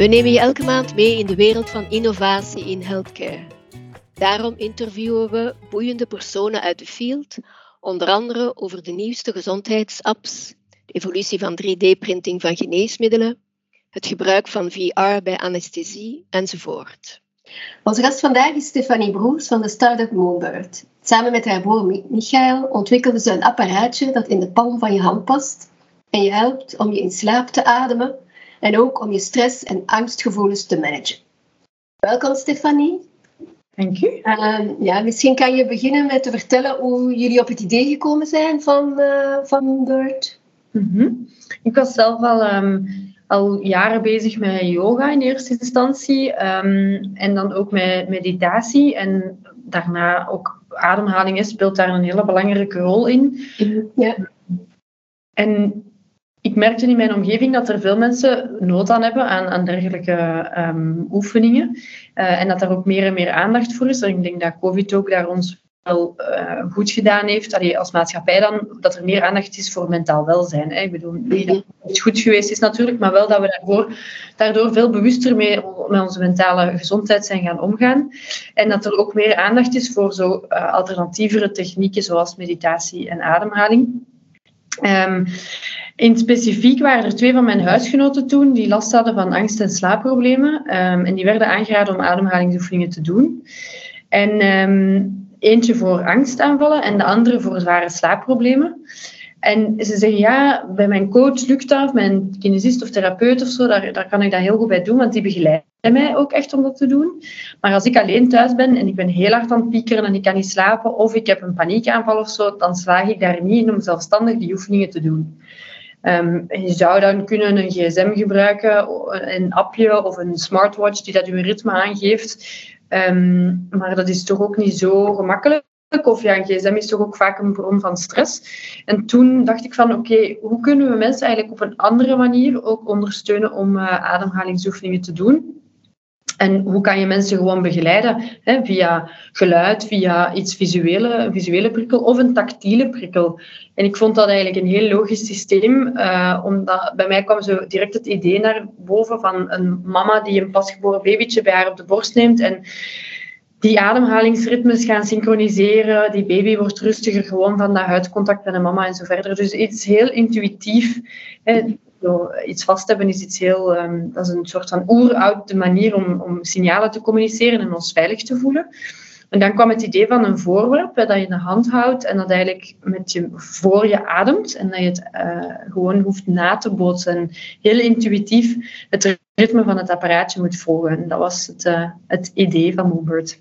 We nemen je elke maand mee in de wereld van innovatie in healthcare. Daarom interviewen we boeiende personen uit de field, onder andere over de nieuwste gezondheidsapps, de evolutie van 3D-printing van geneesmiddelen, het gebruik van VR bij anesthesie enzovoort. Onze gast vandaag is Stefanie Broers van de start-up Moonbird. Samen met haar broer Michael ontwikkelden ze een apparaatje dat in de palm van je hand past en je helpt om je in slaap te ademen en ook om je stress- en angstgevoelens te managen. Welkom Stefanie. Dank u. Uh, ja, misschien kan je beginnen met te vertellen hoe jullie op het idee gekomen zijn van, uh, van Bird. Mm -hmm. Ik was zelf al, um, al jaren bezig met yoga in eerste instantie um, en dan ook met meditatie en daarna ook ademhaling speelt daar een hele belangrijke rol in. Ja. En ik merkte in mijn omgeving dat er veel mensen nood aan hebben aan, aan dergelijke um, oefeningen. Uh, en dat daar ook meer en meer aandacht voor is. En ik denk dat COVID ook daar ons wel uh, goed gedaan heeft. Allee, als maatschappij dan, dat er meer aandacht is voor mentaal welzijn. Hè. Ik bedoel, niet dat het goed geweest is natuurlijk, maar wel dat we daarvoor, daardoor veel bewuster mee met onze mentale gezondheid zijn gaan omgaan. En dat er ook meer aandacht is voor zo uh, alternatievere technieken zoals meditatie en ademhaling. Um, in specifiek waren er twee van mijn huisgenoten toen die last hadden van angst- en slaapproblemen. Um, en die werden aangeraden om ademhalingsoefeningen te doen. En um, eentje voor angstaanvallen en de andere voor zware slaapproblemen. En ze zeggen, ja, bij mijn coach lukt dat, mijn kinesist of therapeut of zo, daar, daar kan ik dat heel goed bij doen, want die begeleiden mij ook echt om dat te doen. Maar als ik alleen thuis ben en ik ben heel hard aan het piekeren en ik kan niet slapen, of ik heb een paniekaanval of zo, dan slaag ik daar niet in om zelfstandig die oefeningen te doen. Um, je zou dan kunnen een gsm gebruiken, een appje of een smartwatch die dat je ritme aangeeft. Um, maar dat is toch ook niet zo gemakkelijk. Of ja, een gsm is toch ook vaak een bron van stress. En toen dacht ik van, oké, hoe kunnen we mensen eigenlijk op een andere manier ook ondersteunen om uh, ademhalingsoefeningen te doen? En hoe kan je mensen gewoon begeleiden? Hè, via geluid, via iets visuele, een visuele prikkel of een tactiele prikkel. En ik vond dat eigenlijk een heel logisch systeem, uh, omdat bij mij kwam zo direct het idee naar boven van een mama die een pasgeboren babytje bij haar op de borst neemt en die ademhalingsritmes gaan synchroniseren. Die baby wordt rustiger gewoon van dat huidcontact met de mama en zo verder. Dus iets heel intuïtief. Hè. Iets vast hebben is iets heel, um, dat is een soort van oeroude manier om, om signalen te communiceren en ons veilig te voelen. En dan kwam het idee van een voorwerp dat je in de hand houdt en dat eigenlijk met je voor je ademt en dat je het uh, gewoon hoeft na te bootsen. En heel intuïtief het ritme van het apparaatje moet volgen. En dat was het, uh, het idee van Moonbird.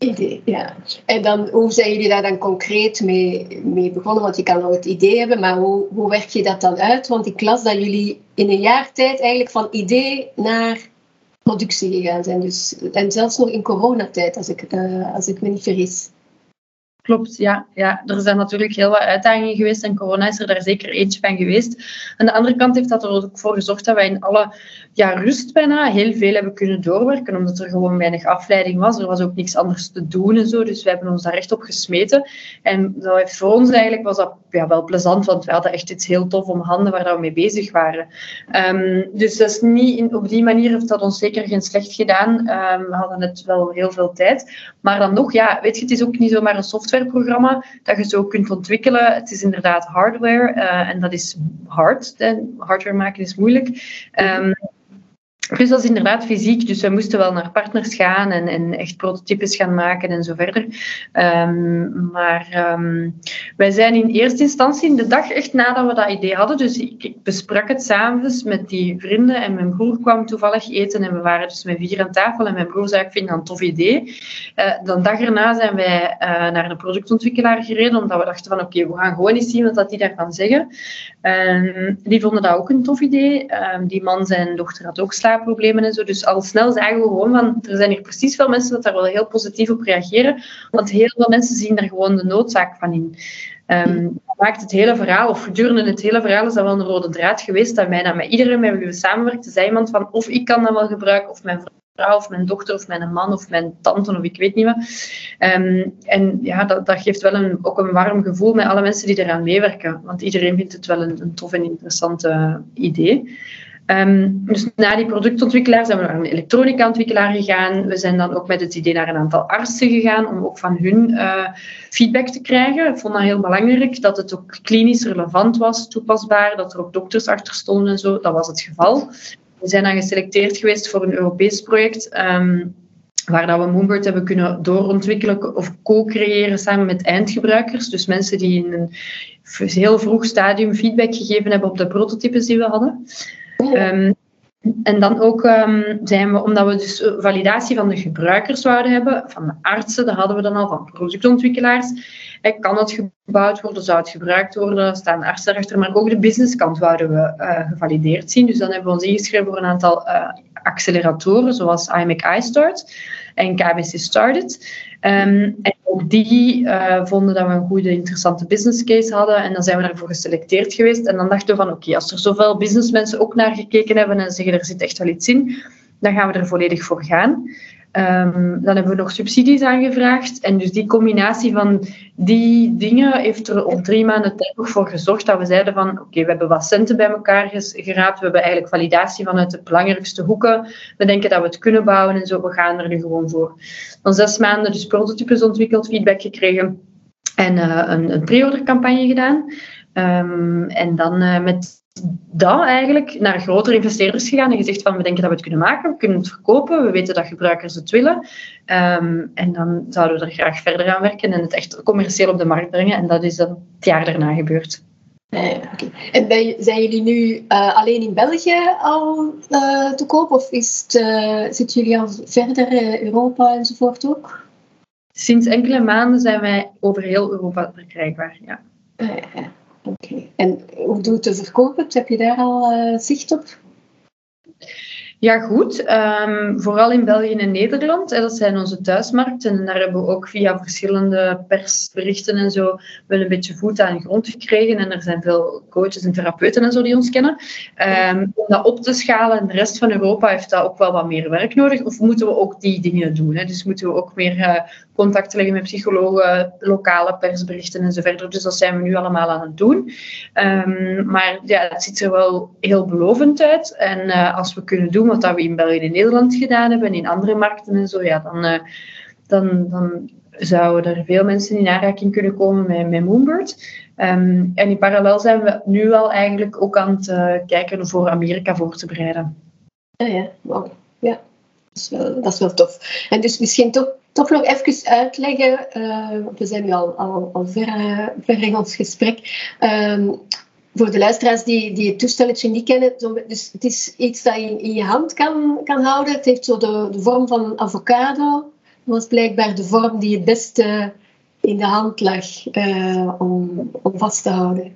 Idee, ja. En dan, hoe zijn jullie daar dan concreet mee, mee begonnen? Want je kan wel het idee hebben, maar hoe, hoe werk je dat dan uit? Want ik las dat jullie in een jaar tijd eigenlijk van idee naar productie gegaan zijn. Dus, en zelfs nog in coronatijd, als ik, uh, als ik me niet vergis. Klopt, ja, ja. Er zijn natuurlijk heel wat uitdagingen geweest en corona is er daar zeker eentje van geweest. Aan de andere kant heeft dat er ook voor gezorgd dat wij in alle ja, rust bijna heel veel hebben kunnen doorwerken, omdat er gewoon weinig afleiding was. Er was ook niks anders te doen en zo, dus we hebben ons daar echt op gesmeten. En dat heeft voor ons eigenlijk was dat ja, wel plezant, want we hadden echt iets heel tof om handen waar we mee bezig waren. Um, dus dat is niet in, op die manier heeft dat ons zeker geen slecht gedaan. Um, we hadden het wel heel veel tijd. Maar dan nog, ja, weet je, het is ook niet zomaar een softwareprogramma dat je zo kunt ontwikkelen. Het is inderdaad hardware uh, en dat is hard. Hardware maken is moeilijk. Um, dat is inderdaad fysiek. Dus we moesten wel naar partners gaan en, echt prototypes gaan maken en zo verder. Um, maar um, wij zijn in eerste instantie, de dag echt nadat we dat idee hadden, dus ik, besprak het s'avonds met die vrienden en mijn broer kwam toevallig eten en we waren dus met vier aan tafel en mijn broer zei, ik vind dat een tof idee. Uh, dan dag erna zijn wij uh, naar de productontwikkelaar gereden, omdat we dachten van oké, we gaan gewoon eens zien wat die daarvan zeggen. Um, die vonden dat ook een tof idee. die man, zijn dochter had ook slaap problemen en zo. Dus al snel zagen we gewoon van, er zijn hier precies veel mensen dat daar wel heel positief op reageren. Want heel veel mensen zien daar gewoon de noodzaak van in. Um, dat maakt het hele verhaal, of gedurende het hele verhaal is dat wel een rode draad geweest, dat bijna met iedereen met wie we samenwerkten, zei iemand van, of ik kan dat wel gebruiken, of mijn vrouw, of mijn dochter, of mijn man, of mijn tante, of ik weet niet wat. Um, en ja, dat, dat geeft wel een, ook een warm gevoel met alle mensen die eraan meewerken. Want iedereen vindt het wel een, een tof en interessant idee. Ehm, dus na die productontwikkelaar zijn we naar een elektronica-ontwikkelaar gegaan. We zijn dan ook met het idee naar een aantal artsen gegaan om ook van hun uh, feedback te krijgen. Ik vond dat heel belangrijk, dat het ook klinisch relevant was, toepasbaar, dat er ook dokters achter stonden en zo. Dat was het geval. We zijn dan geselecteerd geweest voor een Europees project. Um, waar dat we Moonbird hebben kunnen doorontwikkelen of co-creëren samen met eindgebruikers. Dus mensen die in een heel vroeg stadium feedback gegeven hebben op de prototypes die we hadden. Um, en dan ook um, zijn we, omdat we dus eh, validatie van de gebruikers zouden hebben, van de artsen, dat hadden we dan al, van productontwikkelaars. En kan het gebouwd worden, zou het gebruikt worden, staan artsen erachter, maar ook de businesskant wouden we uh, gevalideerd zien. Dus dan hebben we ons ingeschreven voor een aantal acceleratoren, zoals iMac iStart en KBC Started. Um, en ook die uh, vonden dat we een goede, interessante business case hadden. En dan zijn we daarvoor geselecteerd geweest. En dan dachten we van, oké, als er zoveel businessmensen ook naar gekeken hebben en zeggen, er zit echt wel iets in, dan gaan we er volledig voor gaan. Um, dan hebben we nog subsidies aangevraagd. En dus die combinatie van die dingen heeft er op drie maanden tijd nog voor gezorgd dat we zeiden van oké, we hebben wat centen bij elkaar geraapt. We hebben eigenlijk validatie vanuit de belangrijkste hoeken. We denken dat we het kunnen bouwen en zo. We gaan er nu gewoon voor. Dan zes maanden dus prototypes ontwikkeld, feedback gekregen en uh, een, een pre-order campagne gedaan. Um, en dan uh, met dat eigenlijk naar grotere investeerders gegaan en gezegd van we denken dat we het kunnen maken, we kunnen het verkopen, we weten dat gebruikers het willen um, en dan zouden we er graag verder aan werken en het echt commercieel op de markt brengen en dat is dan het jaar daarna gebeurd. Uh, En ben, zijn jullie nu uh, alleen in België al uh, te koop of is het, zitten jullie al verder, Europa enzovoort ook? Sinds enkele maanden zijn wij over heel Europa verkrijgbaar, ja. Oké. En hoe doet de verkoop? Heb je daar al uh, zicht op? Ja, goed. Um, vooral in België en Nederland. Dat zijn onze thuismarkten. En daar hebben we ook via verschillende persberichten en zo wel een beetje voet aan de grond gekregen. En er zijn veel coaches en therapeuten en zo die ons kennen. Um, om dat op te schalen in de rest van Europa heeft dat ook wel wat meer werk nodig. Of moeten we ook die dingen doen? Hè? Dus moeten we ook meer uh, contact leggen met psychologen, lokale persberichten en zo verder. Dus dat zijn we nu allemaal aan het doen. Um, maar ja, het ziet er wel heel belovend uit. En uh, als we kunnen doen wat we in België en Nederland gedaan hebben en in andere markten en zo, ja, dan, uh, dan, dan zouden er veel mensen in aanraking kunnen komen met, met Moonbird. Um, en in parallel zijn we nu al eigenlijk ook aan het uh, kijken voor Amerika voor te bereiden. Ja, ja, wow. ja. Dat, is wel, tof. En dus misschien toch, toch nog even uitleggen, uh, we zijn nu al, al, al ver, in ons gesprek. Um, voor de luisteraars die, die het toestelletje niet kennen, dus het is iets dat je in je hand kan, kan houden. Het heeft zo de, de vorm van een avocado. Dat was blijkbaar de vorm die het beste in de hand lag uh, om, om vast te houden.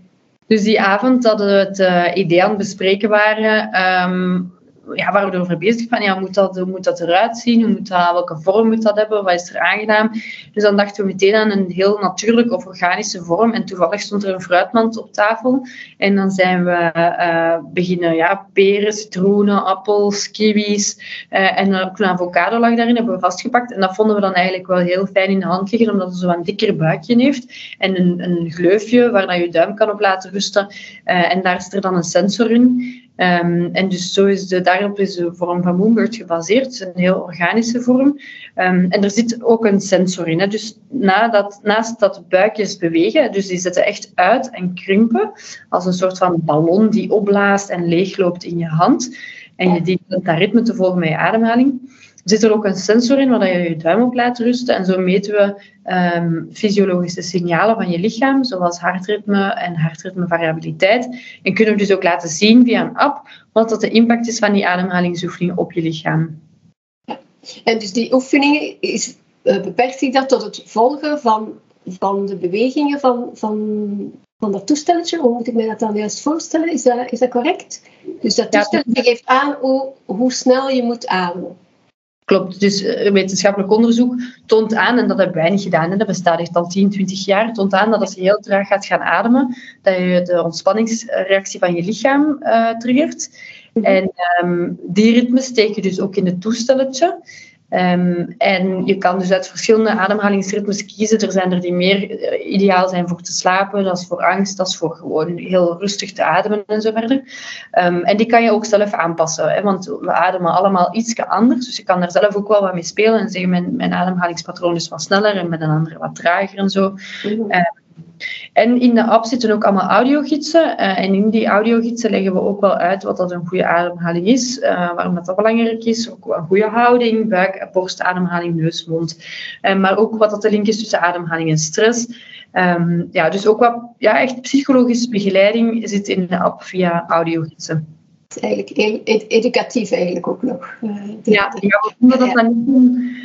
Dus die avond dat we het uh, idee aan het bespreken waren, um, ja, waren we erover bezig van, ja, hoe moet dat, hoe moet dat eruit zien? Hoe moet dat, welke vorm moet dat hebben? Wat is er aangedaan? Dus dan dachten we meteen aan een heel natuurlijke of organische vorm. En toevallig stond er een fruitmand op tafel. En dan zijn we uh, beginnen, ja, peren, citroenen, appels, kiwis. Uh, en ook een avocado lag daarin, hebben we vastgepakt. En dat vonden we dan eigenlijk wel heel fijn in de hand liggen, omdat het zo een dikker buikje heeft. En een, een gleufje waar dat je duim kan op laten rusten. Uh, en daar zit er dan een sensor in. Um, en dus zo is de, daarop is de vorm van Moonbird gebaseerd. Een heel organische vorm. Um, en er zit ook een sensor in. Hè. Dus naast dat buikjes bewegen, dus die zetten echt uit en krimpen, als een soort van ballon die opblaast en leegloopt in je hand. En je dient dat ritme te volgen met je ademhaling zit er ook een sensor in waar je je duim op laat rusten. En zo meten we um, fysiologische signalen van je lichaam, zoals hartritme en hartritmevariabiliteit. En kunnen we dus ook laten zien via een app wat dat de impact is van die ademhalingsoefeningen op je lichaam. Ja. En dus die oefeningen, is, uh, beperkt zich dat tot het volgen van, van de bewegingen van, van, van dat toestelletje? Hoe moet ik mij dat dan juist voorstellen? Is dat, is dat correct? Dus dat toestelletje geeft aan hoe, hoe snel je moet ademen. Klopt, dus eh, wetenschappelijk onderzoek toont aan, en dat hebben wij niet gedaan, en dat bestaat echt al 10, 20 jaar, toont aan dat als je heel traag gaat gaan ademen, dat je de ontspanningsreactie van je lichaam uh, triggert. Mhm. En um, die ritmes steek je dus ook in het toestelletje. Ehm, en je kan dus uit verschillende ademhalingsritmes kiezen. Er zijn er die meer eh, ideaal zijn voor te slapen, dat is voor angst, dat is voor gewoon heel rustig te ademen en zo verder. Ehm, en die kan je ook zelf aanpassen, hè, want we ademen allemaal iets anders. Dus je kan daar zelf ook wel wat mee spelen en zeggen: mijn, mijn ademhalingspatroon is wat sneller en met een andere wat trager en zo. Mm en in de app zitten ook allemaal audiogidsen. Uh, en in die audiogidsen leggen we ook wel uit wat dat een goede ademhaling is, uh, waarom dat, dat belangrijk is. Ook een goede houding, buik, borst, ademhaling, neus, mond. Uh, maar ook wat dat de link is tussen ademhaling en stress. Um, ja, dus ook wat ja, echt psychologische begeleiding zit in de app via audiogidsen eigenlijk educatief eigenlijk ook nog. ja, ja, we vonden dat dat niet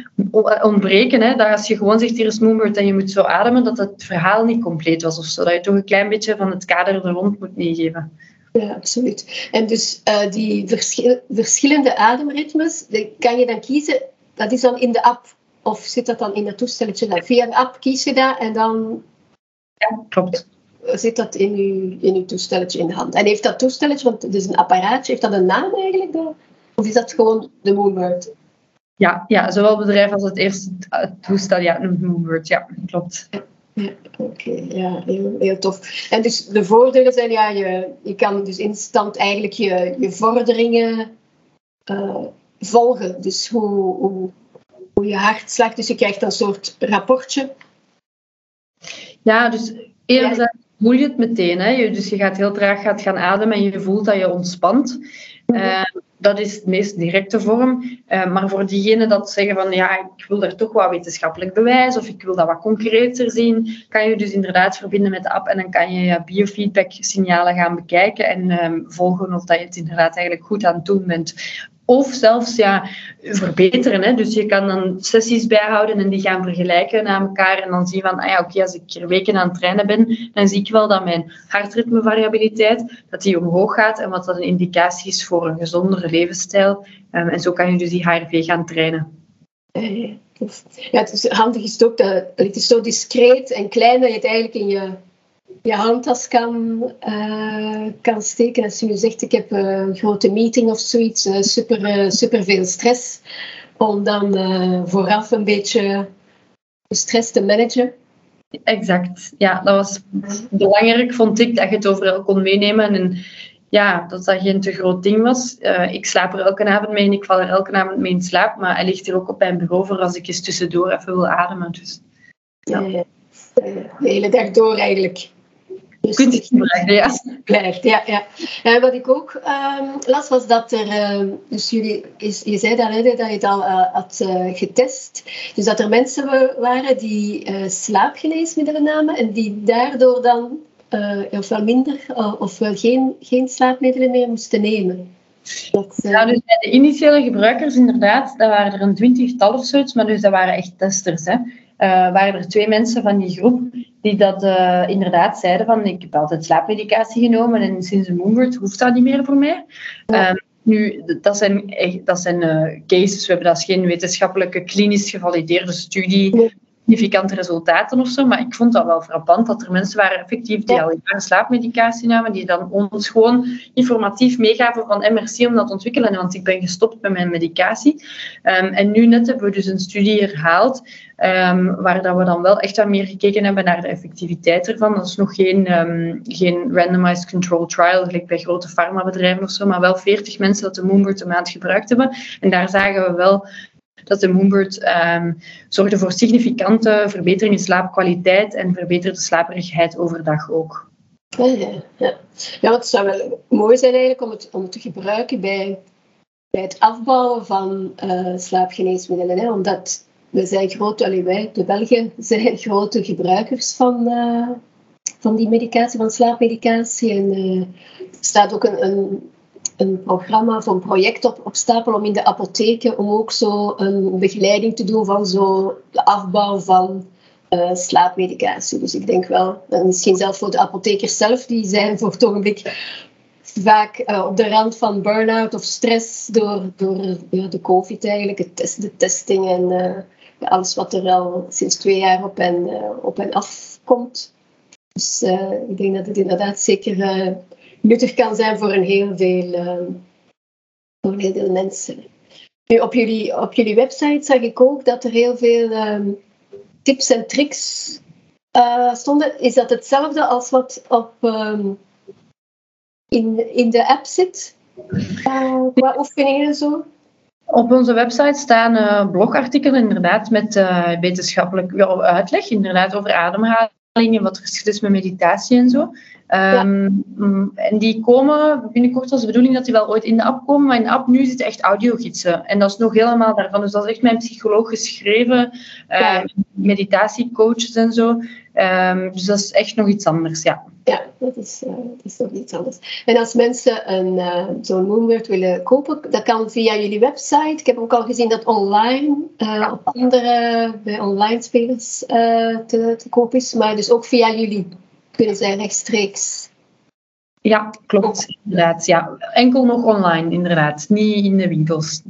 ontbreken. Hè? Dat als je gewoon zegt, hier is Moonbird en je moet zo ademen, dat het verhaal niet compleet was. Of zo. Dat je toch een klein beetje van het kader er rond moet meegeven. Ja, absoluut. En dus uh, die verschil, verschillende ademritmes, kan je dan kiezen, dat is dan in de app, of zit dat dan in het toestelletje? Dan via de app kies je dat en dan... Ja, klopt zit dat in uw, in uw toestelletje in de hand. En heeft dat toestelletje, want het is een apparaatje, heeft dat een naam eigenlijk? Dan? Of is dat gewoon de Moonbird? Ja, ja, zowel het bedrijf als het eerste toestel, ja, Moonbird, ja, klopt. Ja, oké, ja, heel, heel tof. En dus de voordelen zijn, ja, je, je kan dus instant eigenlijk je, je vorderingen uh, volgen. Dus hoe, hoe, hoe je hartslag, dus je krijgt een soort rapportje. Ja, dus eerder voel je het meteen. Hè? Dus je gaat heel traag gaat gaan ademen en je voelt dat je ontspant. Uh, dat is de meest directe vorm. Uh, maar voor diegenen dat zeggen van ja, ik wil er toch wat wetenschappelijk bewijs of ik wil dat wat concreter zien, kan je dus inderdaad verbinden met de app en dan kan je je biofeedback signalen gaan bekijken en um, volgen of dat je het inderdaad eigenlijk goed aan het doen bent. Of zelfs ja, verbeteren. Hè. Dus je kan dan sessies bijhouden en die gaan vergelijken naar elkaar. En dan zien van, ah ja, oké, als ik er weken aan het trainen ben, dan zie ik wel dat mijn hartritmevariabiliteit dat die omhoog gaat. En wat dat een indicatie is voor een gezondere levensstijl. Um, en zo kan je dus die HRV gaan trainen. Ja, het is handig is ook dat het is zo discreet en klein dat je het eigenlijk in je je handtas kan, uh, kan steken. Als je nu zegt, ik heb een grote meeting of zoiets, uh, super, uh, super veel stress, om dan vooraf een beetje de stress te managen. Exact, ja, dat was belangrijk, vond ik, dat je het overal kon meenemen. En ja, dat dat geen te groot ding was. ik slaap er elke avond mee en ik val er elke avond mee in slaap, maar hij ligt er ook op mijn bureau voor als ik eens tussendoor even wil ademen. Dus, ja. De hele dag door eigenlijk. Dus Kunt het gebruiken, ja. Blijft, ja. ja. En wat ik ook um, las, was dat er... Uh, dus jullie, is, je zei dan, hè, dat je het al uh, had uh, getest. Dus dat er mensen waren die eh, slaapgeneesmiddelen namen en die daardoor dan ofwel minder ofwel geen, geen slaapmiddelen meer moesten nemen. Dat, ja, dus bij de initiële gebruikers inderdaad, dat waren er een twintigtal of zoiets, maar dus dat waren echt testers. Hè. waren er twee mensen van die groep die dat uh, inderdaad zeiden van ik heb altijd slaapmedicatie genomen en sinds een Moonbird hoeft dat niet meer voor mij. Um, nu, dat zijn, dat zijn uh, cases, we hebben dat geen wetenschappelijke klinisch gevalideerde studie significante resultaten of zo. Maar ik vond dat wel frappant dat er mensen waren effectief die al jaren slaapmedicatie namen, die dan ons gewoon informatief meegaven van MRC om dat te ontwikkelen. Want ik ben gestopt met mijn medicatie. Um, en nu net hebben we dus een studie herhaald. Um, waar dat we dan wel echt wat meer gekeken hebben naar de effectiviteit ervan. Dat is nog geen, um, geen randomized control trial, gelijk bij grote farmabedrijven of zo, maar wel 40 mensen dat de Moonbird een maand gebruikt hebben. En daar zagen we wel dat de Moonbird um, zorgde voor significante verbetering in slaapkwaliteit en verbeterde slaperigheid overdag ook. Ja, ja, het zou wel mooi zijn eigenlijk om het, om te gebruiken bij, bij het afbouwen van uh, slaapgeneesmiddelen. Hè? Omdat we zijn grote, allee, wij, de Belgen, zijn grote gebruikers van, uh, van die medicatie, van slaapmedicatie. En uh, er staat ook een, een een programma of een project op, op stapel om in de apotheken om ook zo een begeleiding te doen van zo de afbouw van uh, slaapmedicatie. Dus ik denk wel, misschien zelfs voor de apothekers zelf, die zijn voor het ogenblik vaak uh, op de rand van burn-out of stress door, door de COVID eigenlijk, het de testing en alles wat er al sinds twee jaar op en, op en af komt. Dus ik denk dat het inderdaad zeker nuttig kan zijn voor een heel veel, uh, voor heel veel mensen. Nu, op, jullie, op jullie website zag ik ook dat er heel veel ehm, tips en tricks uh, stonden. Is dat hetzelfde als wat op, ehm, in, in de app zit? Uh, qua oefeningen en zo? Op onze website staan uh, blogartikelen inderdaad met wetenschappelijk uitleg inderdaad over ademhaling en wat er is met meditatie en zo. Ehm, en die komen binnenkort als de bedoeling dat die wel ooit in de app komen, maar in de app nu zitten echt audiogidsen. En dat is nog helemaal daarvan. Dus dat is echt mijn psycholoog geschreven, uh, meditatiecoaches en zo. Um, dus dat is echt nog iets anders, ja. Ja, dat is, uh, dat is nog iets anders. En als mensen een, uh, zo'n Moonbird willen kopen, dat kan via jullie website. Ik heb ook al gezien dat online uh, op andere, bij online spelers te, te koop is. Maar dus ook via jullie kunnen zij rechtstreeks. Ja, klopt. Inderdaad. Ja. Enkel nog online, inderdaad. Niet in de winkels.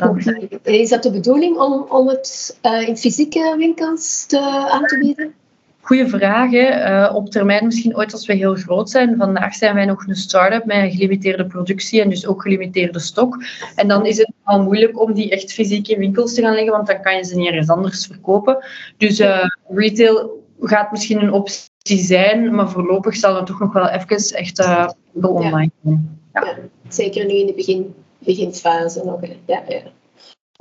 Is dat de bedoeling om, om het uh, in fysieke winkels te, aan te bieden? Goeie vraag. Uh, op termijn misschien ooit als we heel groot zijn. Vandaag zijn wij nog een start-up met een gelimiteerde productie en dus ook gelimiteerde stok. En dan is het al moeilijk om die echt fysiek in winkels te gaan leggen, want dan kan je ze niet ergens anders verkopen. Dus uh, retail gaat misschien een optie zijn, maar voorlopig zal het toch nog wel even echt uh, online zijn. Ja. zeker nu in de begin, beginfase nog. Ja, ja.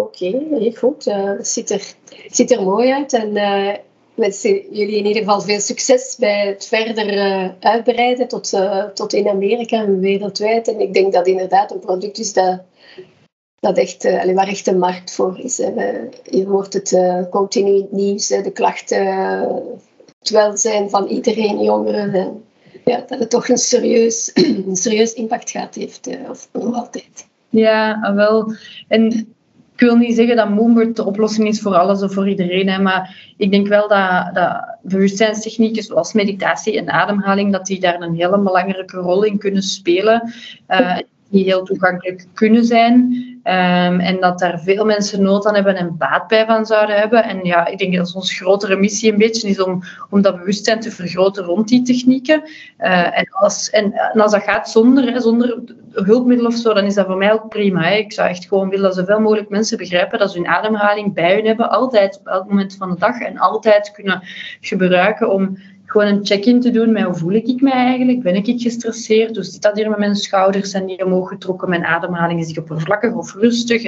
Oké, heel goed. Uh, het ziet er, ziet er mooi uit. En uh, wens jullie in ieder geval veel succes bij het verder uh, uitbreiden tot, tot in Amerika en wereldwijd. En ik denk dat inderdaad een product is dat, dat echt, uh, waar echt een markt voor is. Hè. Je hoort het continu in het nieuws, hè. de klachten het welzijn van iedereen, jongeren. En ja, dat het toch een serieus, een serieus impact gaat heeft, eh, of nog altijd. Ja, wel. En ik wil niet zeggen dat Moonbird de oplossing is voor alles of voor iedereen, hè, maar ik denk wel dat, dat bewustzijnstechnieken zoals meditatie en ademhaling, dat die daar een hele belangrijke rol in kunnen spelen. Uh, die heel toegankelijk kunnen zijn. Um, en dat daar veel mensen nood aan hebben en baat bij van zouden hebben. En ja, ik denk dat onze grotere missie een beetje is om, om dat bewustzijn te vergroten rond die technieken. Uh, en, als, en, en, als dat gaat zonder, hè, zonder hulpmiddel of zo, dan is dat voor mij ook prima. Hè. Ik zou echt gewoon willen dat zoveel mogelijk mensen begrijpen dat ze hun ademhaling bij hun hebben, altijd op elk moment van de dag en altijd kunnen gebruiken om gewoon een check-in te doen met hoe voel ik me eigenlijk? Ben ik gestresseerd? Hoe zit dat hier met mijn schouders? Zijn die omhoog getrokken? Mijn ademhaling is die oppervlakkig of rustig?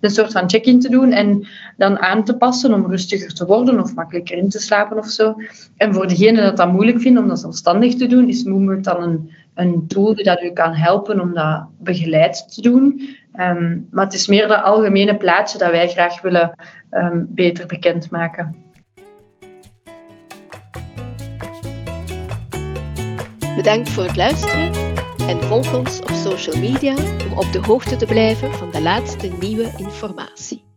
Een soort van check-in te doen en dan aan te passen om rustiger te worden of makkelijker in te slapen of zo. En voor degene dat dat moeilijk vindt om dat zelfstandig te doen, is Moonbird dan een, een tool die dat u kan helpen om dat begeleid te doen. Um, maar het is meer dat algemene plaatje dat wij graag willen um, beter bekendmaken. Bedankt voor het luisteren en volg ons op social media om op de hoogte te blijven van de laatste nieuwe informatie.